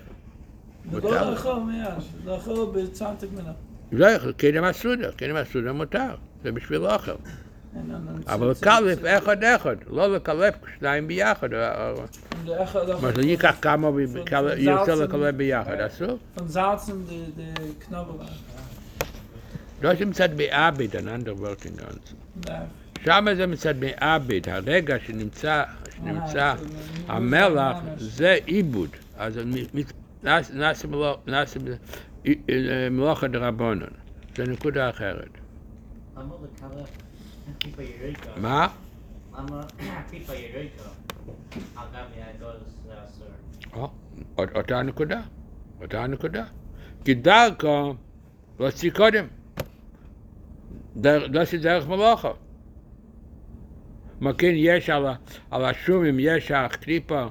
מותר. לא לאכול מיד, לאכול בצנטק מנה. לא קדם הסעודה, קדם הסעודה מותר, זה בשביל אוכל. אבל זה- לקלף זה- אחד אחד, לא לקלף שניים ביחד. זה אחד, אחד. מה שניקח כמה von יוצא Salzen- לקלף ביחד, אסור? Von Salzen, die, die Knoblauch. לא זה מצד מעבד, an ander ganzen. Da. שם זה מצד מעבד, הרגע שנמצא, שנמצא אה, זה- המלח. זה עיבוד. אז נעשה אה, מלאכה דרבנן. זה נקודה אחרת. למה מה? אותה נקודה. אותה נקודה. כי דרכו, לא עשיתי קודם. דר- לא עשיתי דרך מלאכה. מה כן יש על השומים, יש הקליפה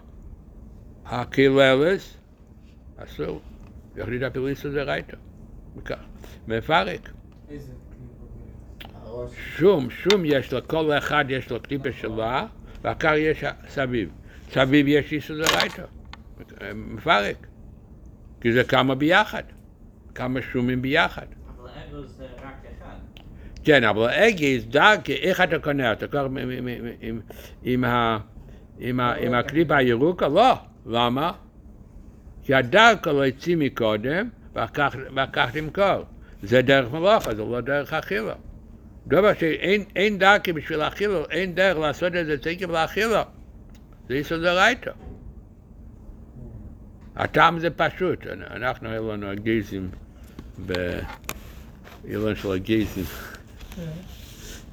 הקיללס, אסור. יחליט הפליס הזה רייטו. מפרק. איזה. שום, שום יש לה, כל אחד יש לו קליפה שלה, והקר יש סביב. סביב יש איסור דרייתא. מפרק. כי זה כמה ביחד. כמה שומים ביחד. אבל אגוז זה רק אחד. כן, אבל אגיס, דרכי, איך אתה קונה אותו? כבר עם- עם- עם- עם- עם ה- עם ה- עם הקליפה הירוקה? לא. למה? כי הדרכו לא יצא מקודם, ואחר ואחר כך למכור. זה דרך מלאכה, זה לא דרך אכילה. דבר שאין אין דרכי בשביל אכילה, אין דרך לעשות את זה תקף לאכילה. זה איסור דרייתא. הטעם זה פשוט, אנחנו, היו לנו הגייזים באילון של הגייזים.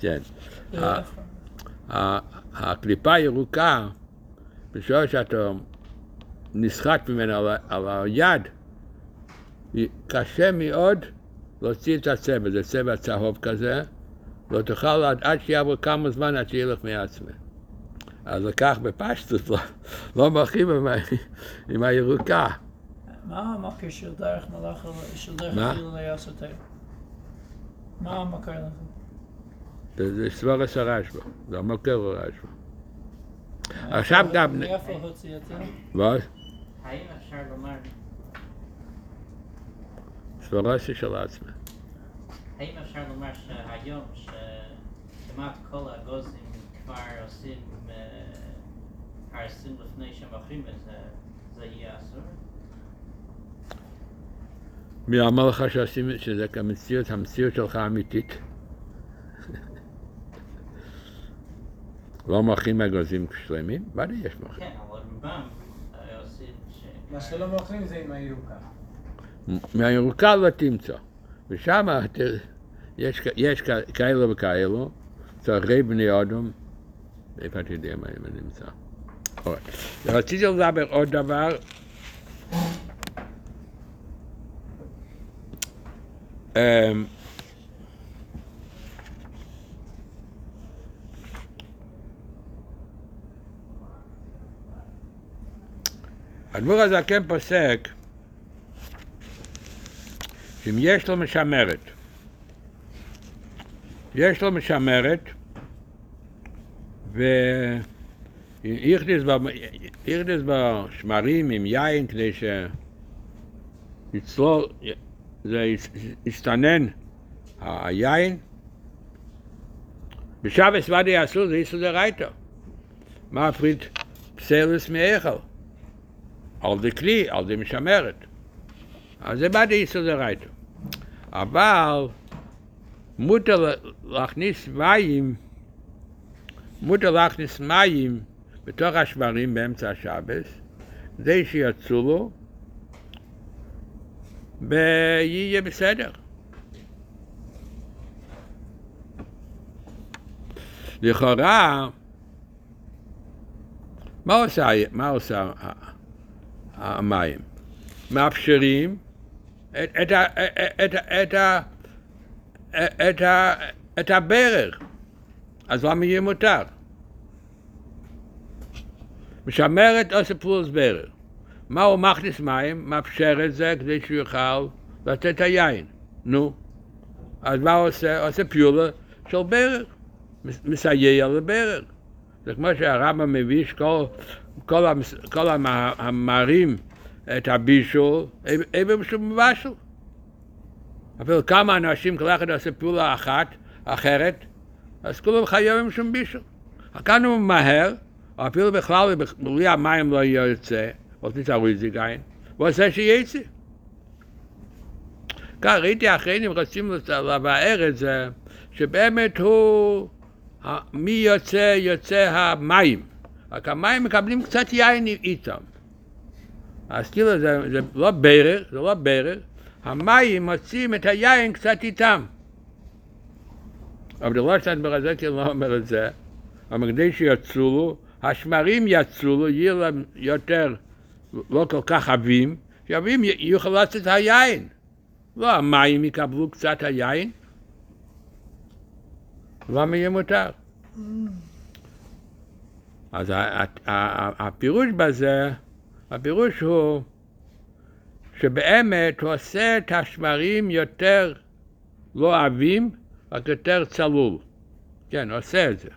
כן. ה- הקליפה הירוקה, בשביל שאתה נסחט ממנה על, היד, קשה מאוד להוציא את הצבע, זה צבע צהוב כזה, לא תוכל עד, עד שיעבור כמה זמן עד שילך מעצמי. אז לקח בפשטות, לא, לא מרחיב עם, ה- עם הירוקה. מה המקר של דרך מלאכה, של דרך מה? אפילו ליעשות מה המקר לזה? זה סברס הרשב"א, זה המקור הרשב"א. עכשיו גם- מאיפה הוציא את זה? ואז האם אפשר לומר, סברסי של עצמי. האם אפשר לומר שהיום שכמעט כל האגוזים כבר עושים אה, פרסים לפני שמוכרים את זה, זה יהיה אסור? מי אמר לך שעושים, שזה המציאות, המציאות שלך אמיתית? לא מוכרים אגוזים שלמים? ודאי יש מוכרים. כן, אבל רובם אה, עושים ש... מה שלא מוכרים זה עם הירוקה. מהירוקה לא תמצא. ושם יש, יש כאלו וכאלו, צורכי בני אדם, איפה אתה יודע מה אני נמצא. אוקיי. רציתי לדבר עוד דבר. אמ, הדבור הזה כן פוסק שאם יש לו משמרת, יש לו משמרת, הכניס בה שמרים עם יין כדי שיצלול, זה יס- יסתנן היין. בשבס ודאי אסור, זה איסור דרייתא. מה הפריד פסלס מאכל? על די כלי, על די משמרת. אז זה ודאי איסור דרייתא. אבל מותר להכניס מים, מותר להכניס מים בתוך השברים באמצע השבס, כדי שיצולו, ויהיה בסדר. לכאורה, מה עושה, מה עושה המים? מאפשרים את, את, את, את, את, הברך. אז למה יהיה מותר? משמרת עושה פולס ברר. מה הוא מכניס מים? מאפשר את זה כדי שהוא יוכל לתת את היין. נו. אז מה הוא עושה? עושה פיולה של. מס- מסייע לברר. זה כמו שהרמב"ם מביא שכל כל, כל המ- הבישול, איבר שהוא מבשל. אפילו כמה אנשים כל אחד עושה פעולה אחת, אחרת, אז כולם חייבים שום בישול. כאן הוא מהר, או אפילו בכלל בלי המים לא יוצא, או תתארו את זה גיין, הוא עושה שיצא. כאן ראיתי אחרים רוצים לבאר את זה, שבאמת הוא, מי יוצא? יוצא המים. רק המים מקבלים קצת יין איתם. אז כאילו זה, זה לא ברר, זה לא ברר, המים מוצאים את היין קצת איתם. אבל לא שטיין ברזקי לא אומר את זה, אבל כדי שיצולו, השמרים יצולו, יהיו להם יותר לא כל כך עבים, שעבים יוכלו לעשות את היין. לא המים יקבלו קצת היין. למה יהיה מותר? אז ה- ה- הפירוש בזה, הפירוש הוא שבאמת הוא עושה את השמרים יותר לא עבים, רק יותר צלול. כן, הוא עושה את זה.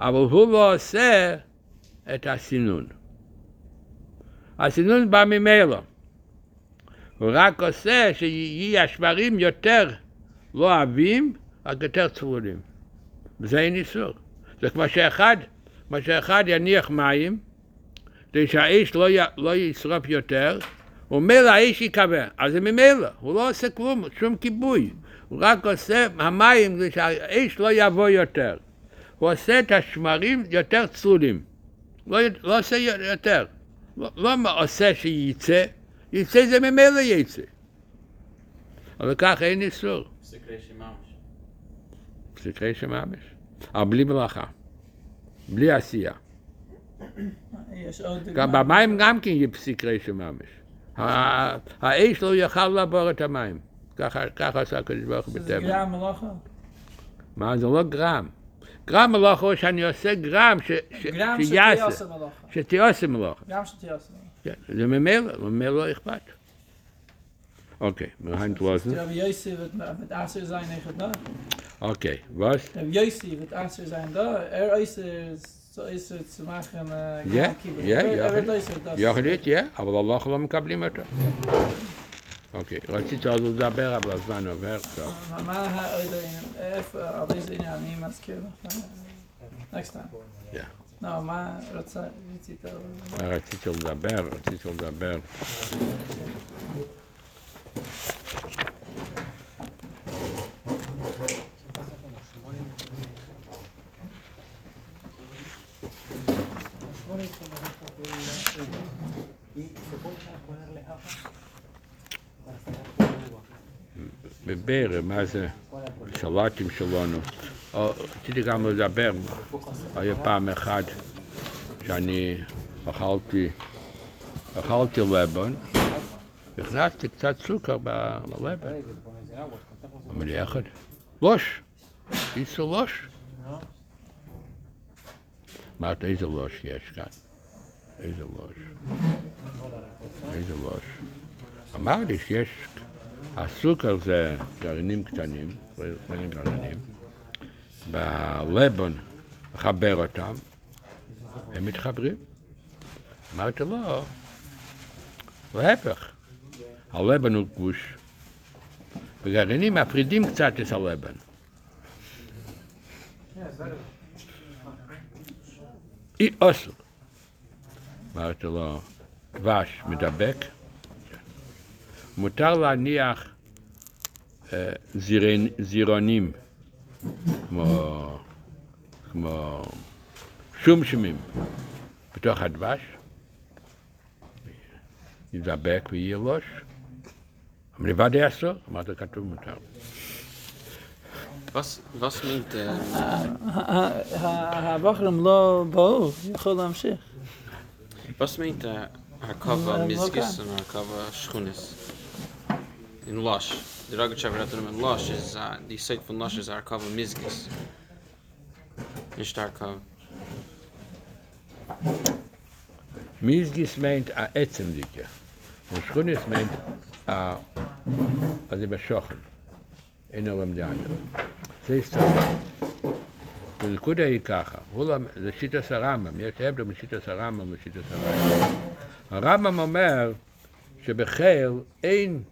אבל הוא לא עושה את הסינון. הסינון בא ממילא. הוא רק עושה שיהיו השמרים יותר לא עבים, רק יותר צלולים. וזה אין איסור. זה כמו שאחד, כמו שאחד יניח מים, כדי שהאש לא, י, לא ישרוף יותר, וממילא האש יכבה. אז זה ממילא, הוא לא עושה כלום, שום כיבוי. הוא רק עושה המים כדי שהאש לא יבוא יותר. הוא עושה את השמרים יותר צלולים. לא, לא עושה יותר. לא, לא עושה שייצא, יצא זה ממילא יצא. אבל כך אין איסור. סקרי שממש. סתרי שממש. אבל בלי מלאכה. בלי עשייה. גם במים גם כן יהיה סקרי שממש. ה- האש לא יוכל לעבור את המים. ככה ככה עשה הקדוש ברוך הוא בטבע. גרם מלאכה. מה זה לא גרם. גרם מלאכה הוא שאני עושה גרם שיעשה. שתיעשה מלאכה. גרם שתיעשה מלאכה. כן, זה ממילא, ממילא לא אכפת. אוקיי, מהיין echt da. אוקיי, was? Rabbi Yossi wird Aser sein da. Er Aser so Aser zu machen. äh, Ja, Gam Kibbutz. ja, Er- ja. Er wird Aser das. יכולת, כן, אבל Allah לא מקבלים אותו. אוקיי, רציתי עוד לדבר, אבל הזמן עובר. טוב. מה- מה העוד העניין? איפה, על איזה עניין? אני מזכיר לך. Next time. Yeah. לא, מה רצה, רצית? רציתי לדבר, רציתי לדבר. בבר, מה זה? שלטים שלנו. או, רציתי גם לדבר, היה פעם אחת שאני אכלתי, אכלתי לבן, הכנסתי קצת סוכר ב- ללבן. אמר לי אחד, לוש, איסו לוש. אמרתי, איזה לוש יש כאן? איזה לוש? איזה לוש? אמר לי שיש, הסוכר זה גרעינים קטנים, גרעינים גרעינים, בלבן לחבר אותם, הם מתחברים. אמרתי לו, להפך, הלבן הוא גוש, וגרעינים מפרידים קצת את הלבן. אי אוסר. אמרתי לו, דבש מדבק, מותר להניח אה, זירונים, כמו, כמו שומשומים, בתוך הדבש, ידבק ויהיה לוש. אבל לבד אסור, אמרתי, כתוב מותר. was was meint ha warum lo bo khol am shi was meint a kava miskis a kava shkhunes in lush the rag chever at the lush is uh, the site for lush is a kava miskis in stark kava miskis meint a etzem dikke und shkhunes meint a a de עולם דענו. זה הסתכל. בנקודה היא ככה, הוא זה שיטס הרמב"ם, יש הבדל בין שיטס הרמב"ם ושיטס הרמב"ם. הרמב"ם אומר שבחיל אין,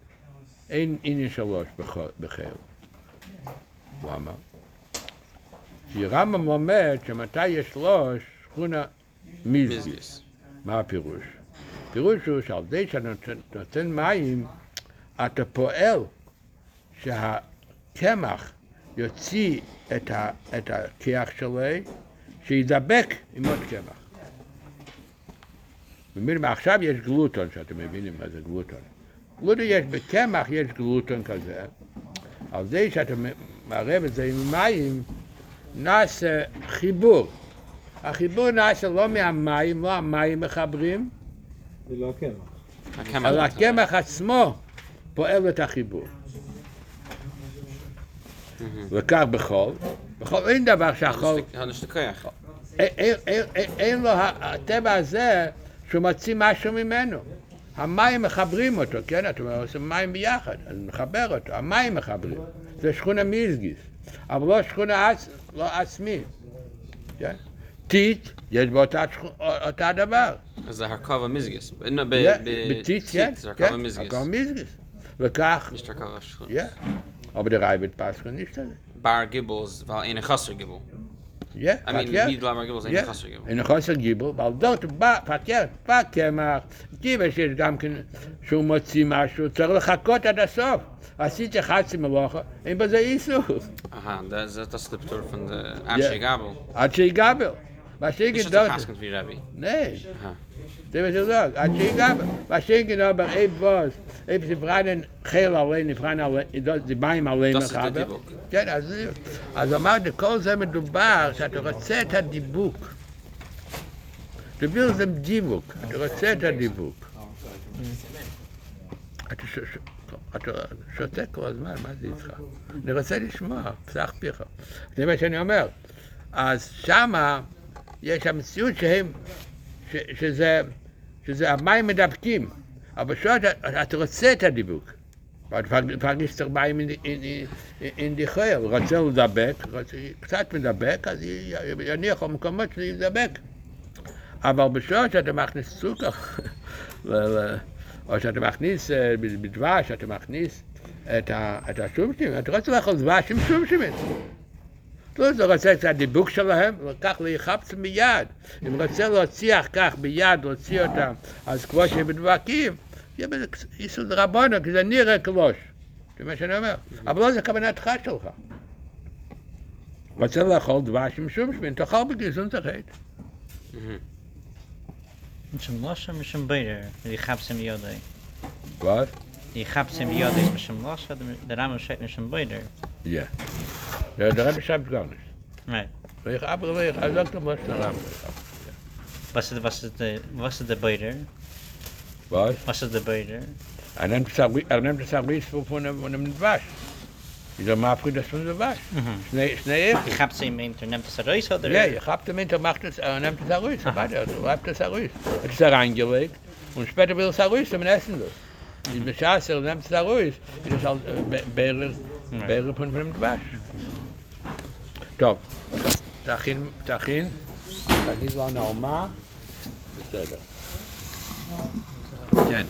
אין עניין שלוש בח- בחיל. למה? כי רמב"ם אומר שמתי יש שלוש, שכונה. מיזגיס. מה הפירוש? הפירוש הוא שעל זה שאתה נותן, מים, אתה פועל שהקמח יוציא את, ה, את הכיח שלו, שידבק עם עוד קמח. מבינים? עכשיו יש גלוטון, שאתם מבינים מה זה גלוטון. גלוטון יש, בקמח יש גלוטון כזה. על זה שאתה מערב את זה עם מים, נעשה חיבור. החיבור נעשה לא מהמים, לא המים מחברים, זה לא הקמח. הקמח. אלא הקמח עצמו פועל את החיבור. וכך בחול. בחול אין דבר שהחול, הנשתכח. אין- לו הטבע הזה שהוא מוציא משהו ממנו. המים מחברים אותו, כן? אתה אומר, עושים מים ביחד, אז מחבר אותו, המים מחברים. זה שכונה מיזגיס, אבל לא שכונה עצ... לא עצמי, כן? טיט, יש באותה שכ- אותה דבר. אז זה הרכבה מיזגיס. ב- ב- Ja, ב- בטיט, כן, זה כן, מיזגיס. וכך, Nicht הרכבה שכונה. ja. aber der reibt pas nicht bar Gibbels, war eine a gasser Ja, yeah, I mean, yeah. love my gibbles, ain't a chasser gibbel. Ain't a chasser gibbel, weil dort, ba, fakir, fakir, ma, gibbe, shir, gamken, shu mozi, ma, shu, zog, lechakot, ad asof. Asit, ja, chatsi, ma, locha, ain't ba, ze, isu. Aha, das ist das Liptur von der Was ich gedacht habe. Nicht, du wie Rabbi. Nee. Aha. זה מה שזה, עד שיגבר. מה שיגיד אבל אי בוס, אי פרדן חיל עלי, נפרן עלי, זה מים עלי מחבר. כן, אז, אז אמרתי, כל זה מדובר שאתה רוצה את הדיבוק. דביר זה דיבוק, אתה רוצה את הדיבוק. אתה שותק כל הזמן, מה זה איתך? אני רוצה לשמוע, פתח פיך. זה מה שאני אומר. אז שמה יש המציאות שהם, שזה, שזה המים מדבקים, אבל שוב אתה, אתה רוצה את הדיבוק. פרגיסטר מים אין די חייל, רוצה לדבק, רוצה- קצת מדבק, אז יניח במקומות שזה ידבק. אבל בשעות שאתה מכניס סוכר, או שאתה מכניס בדבש, אתה מכניס את את השומשים, אתה רוצה לאכול דבש עם שומשימים. לא, זה רוצה את הדיבוק שלהם, וכך להיחפץ מיד. אם רוצה להוציא כך ביד, להוציא אותם, אז כמו שהם מדבקים, יהיה בזה איסור דרבנו, כי זה נראה קלוש. זה מה שאני אומר. אבל לא זה כוונתך שלך. רוצה לאכול דבש עם שומשים, תאכל בגזון תחת. Mishum Losha, Mishum Beider, die Chabsim Yodai. Was? Die Chabsim Yodai ist Mishum Losha, der Rambam steht Mishum Beider. Ja. Ja, der Rebbe schreibt gar nicht. Right. Ich aber ich er sagt doch was der Rebbe. Was ist, was ist der, was ist der? Was? Was ist der Beider? Er nimmt das Agri- er nimmt das Agris von von dem von dem Dwasch. Ich sag mal, das von der Dwasch. Schnell, schnell. Die Chabsim meint, er nimmt das Reis, oder? Ja, ich hab damit, er macht das, er nimmt das Agris, warte, er reibt das Agris. Er ist da reingelegt und später will das Agris zum Essen das. Die Beschaß, er nimmt das Agris, das ist halt äh, Bärer, Bärer von von dem Dwasch. טוב, תכין, תכין, תגיד לנו על מה, בסדר. כן.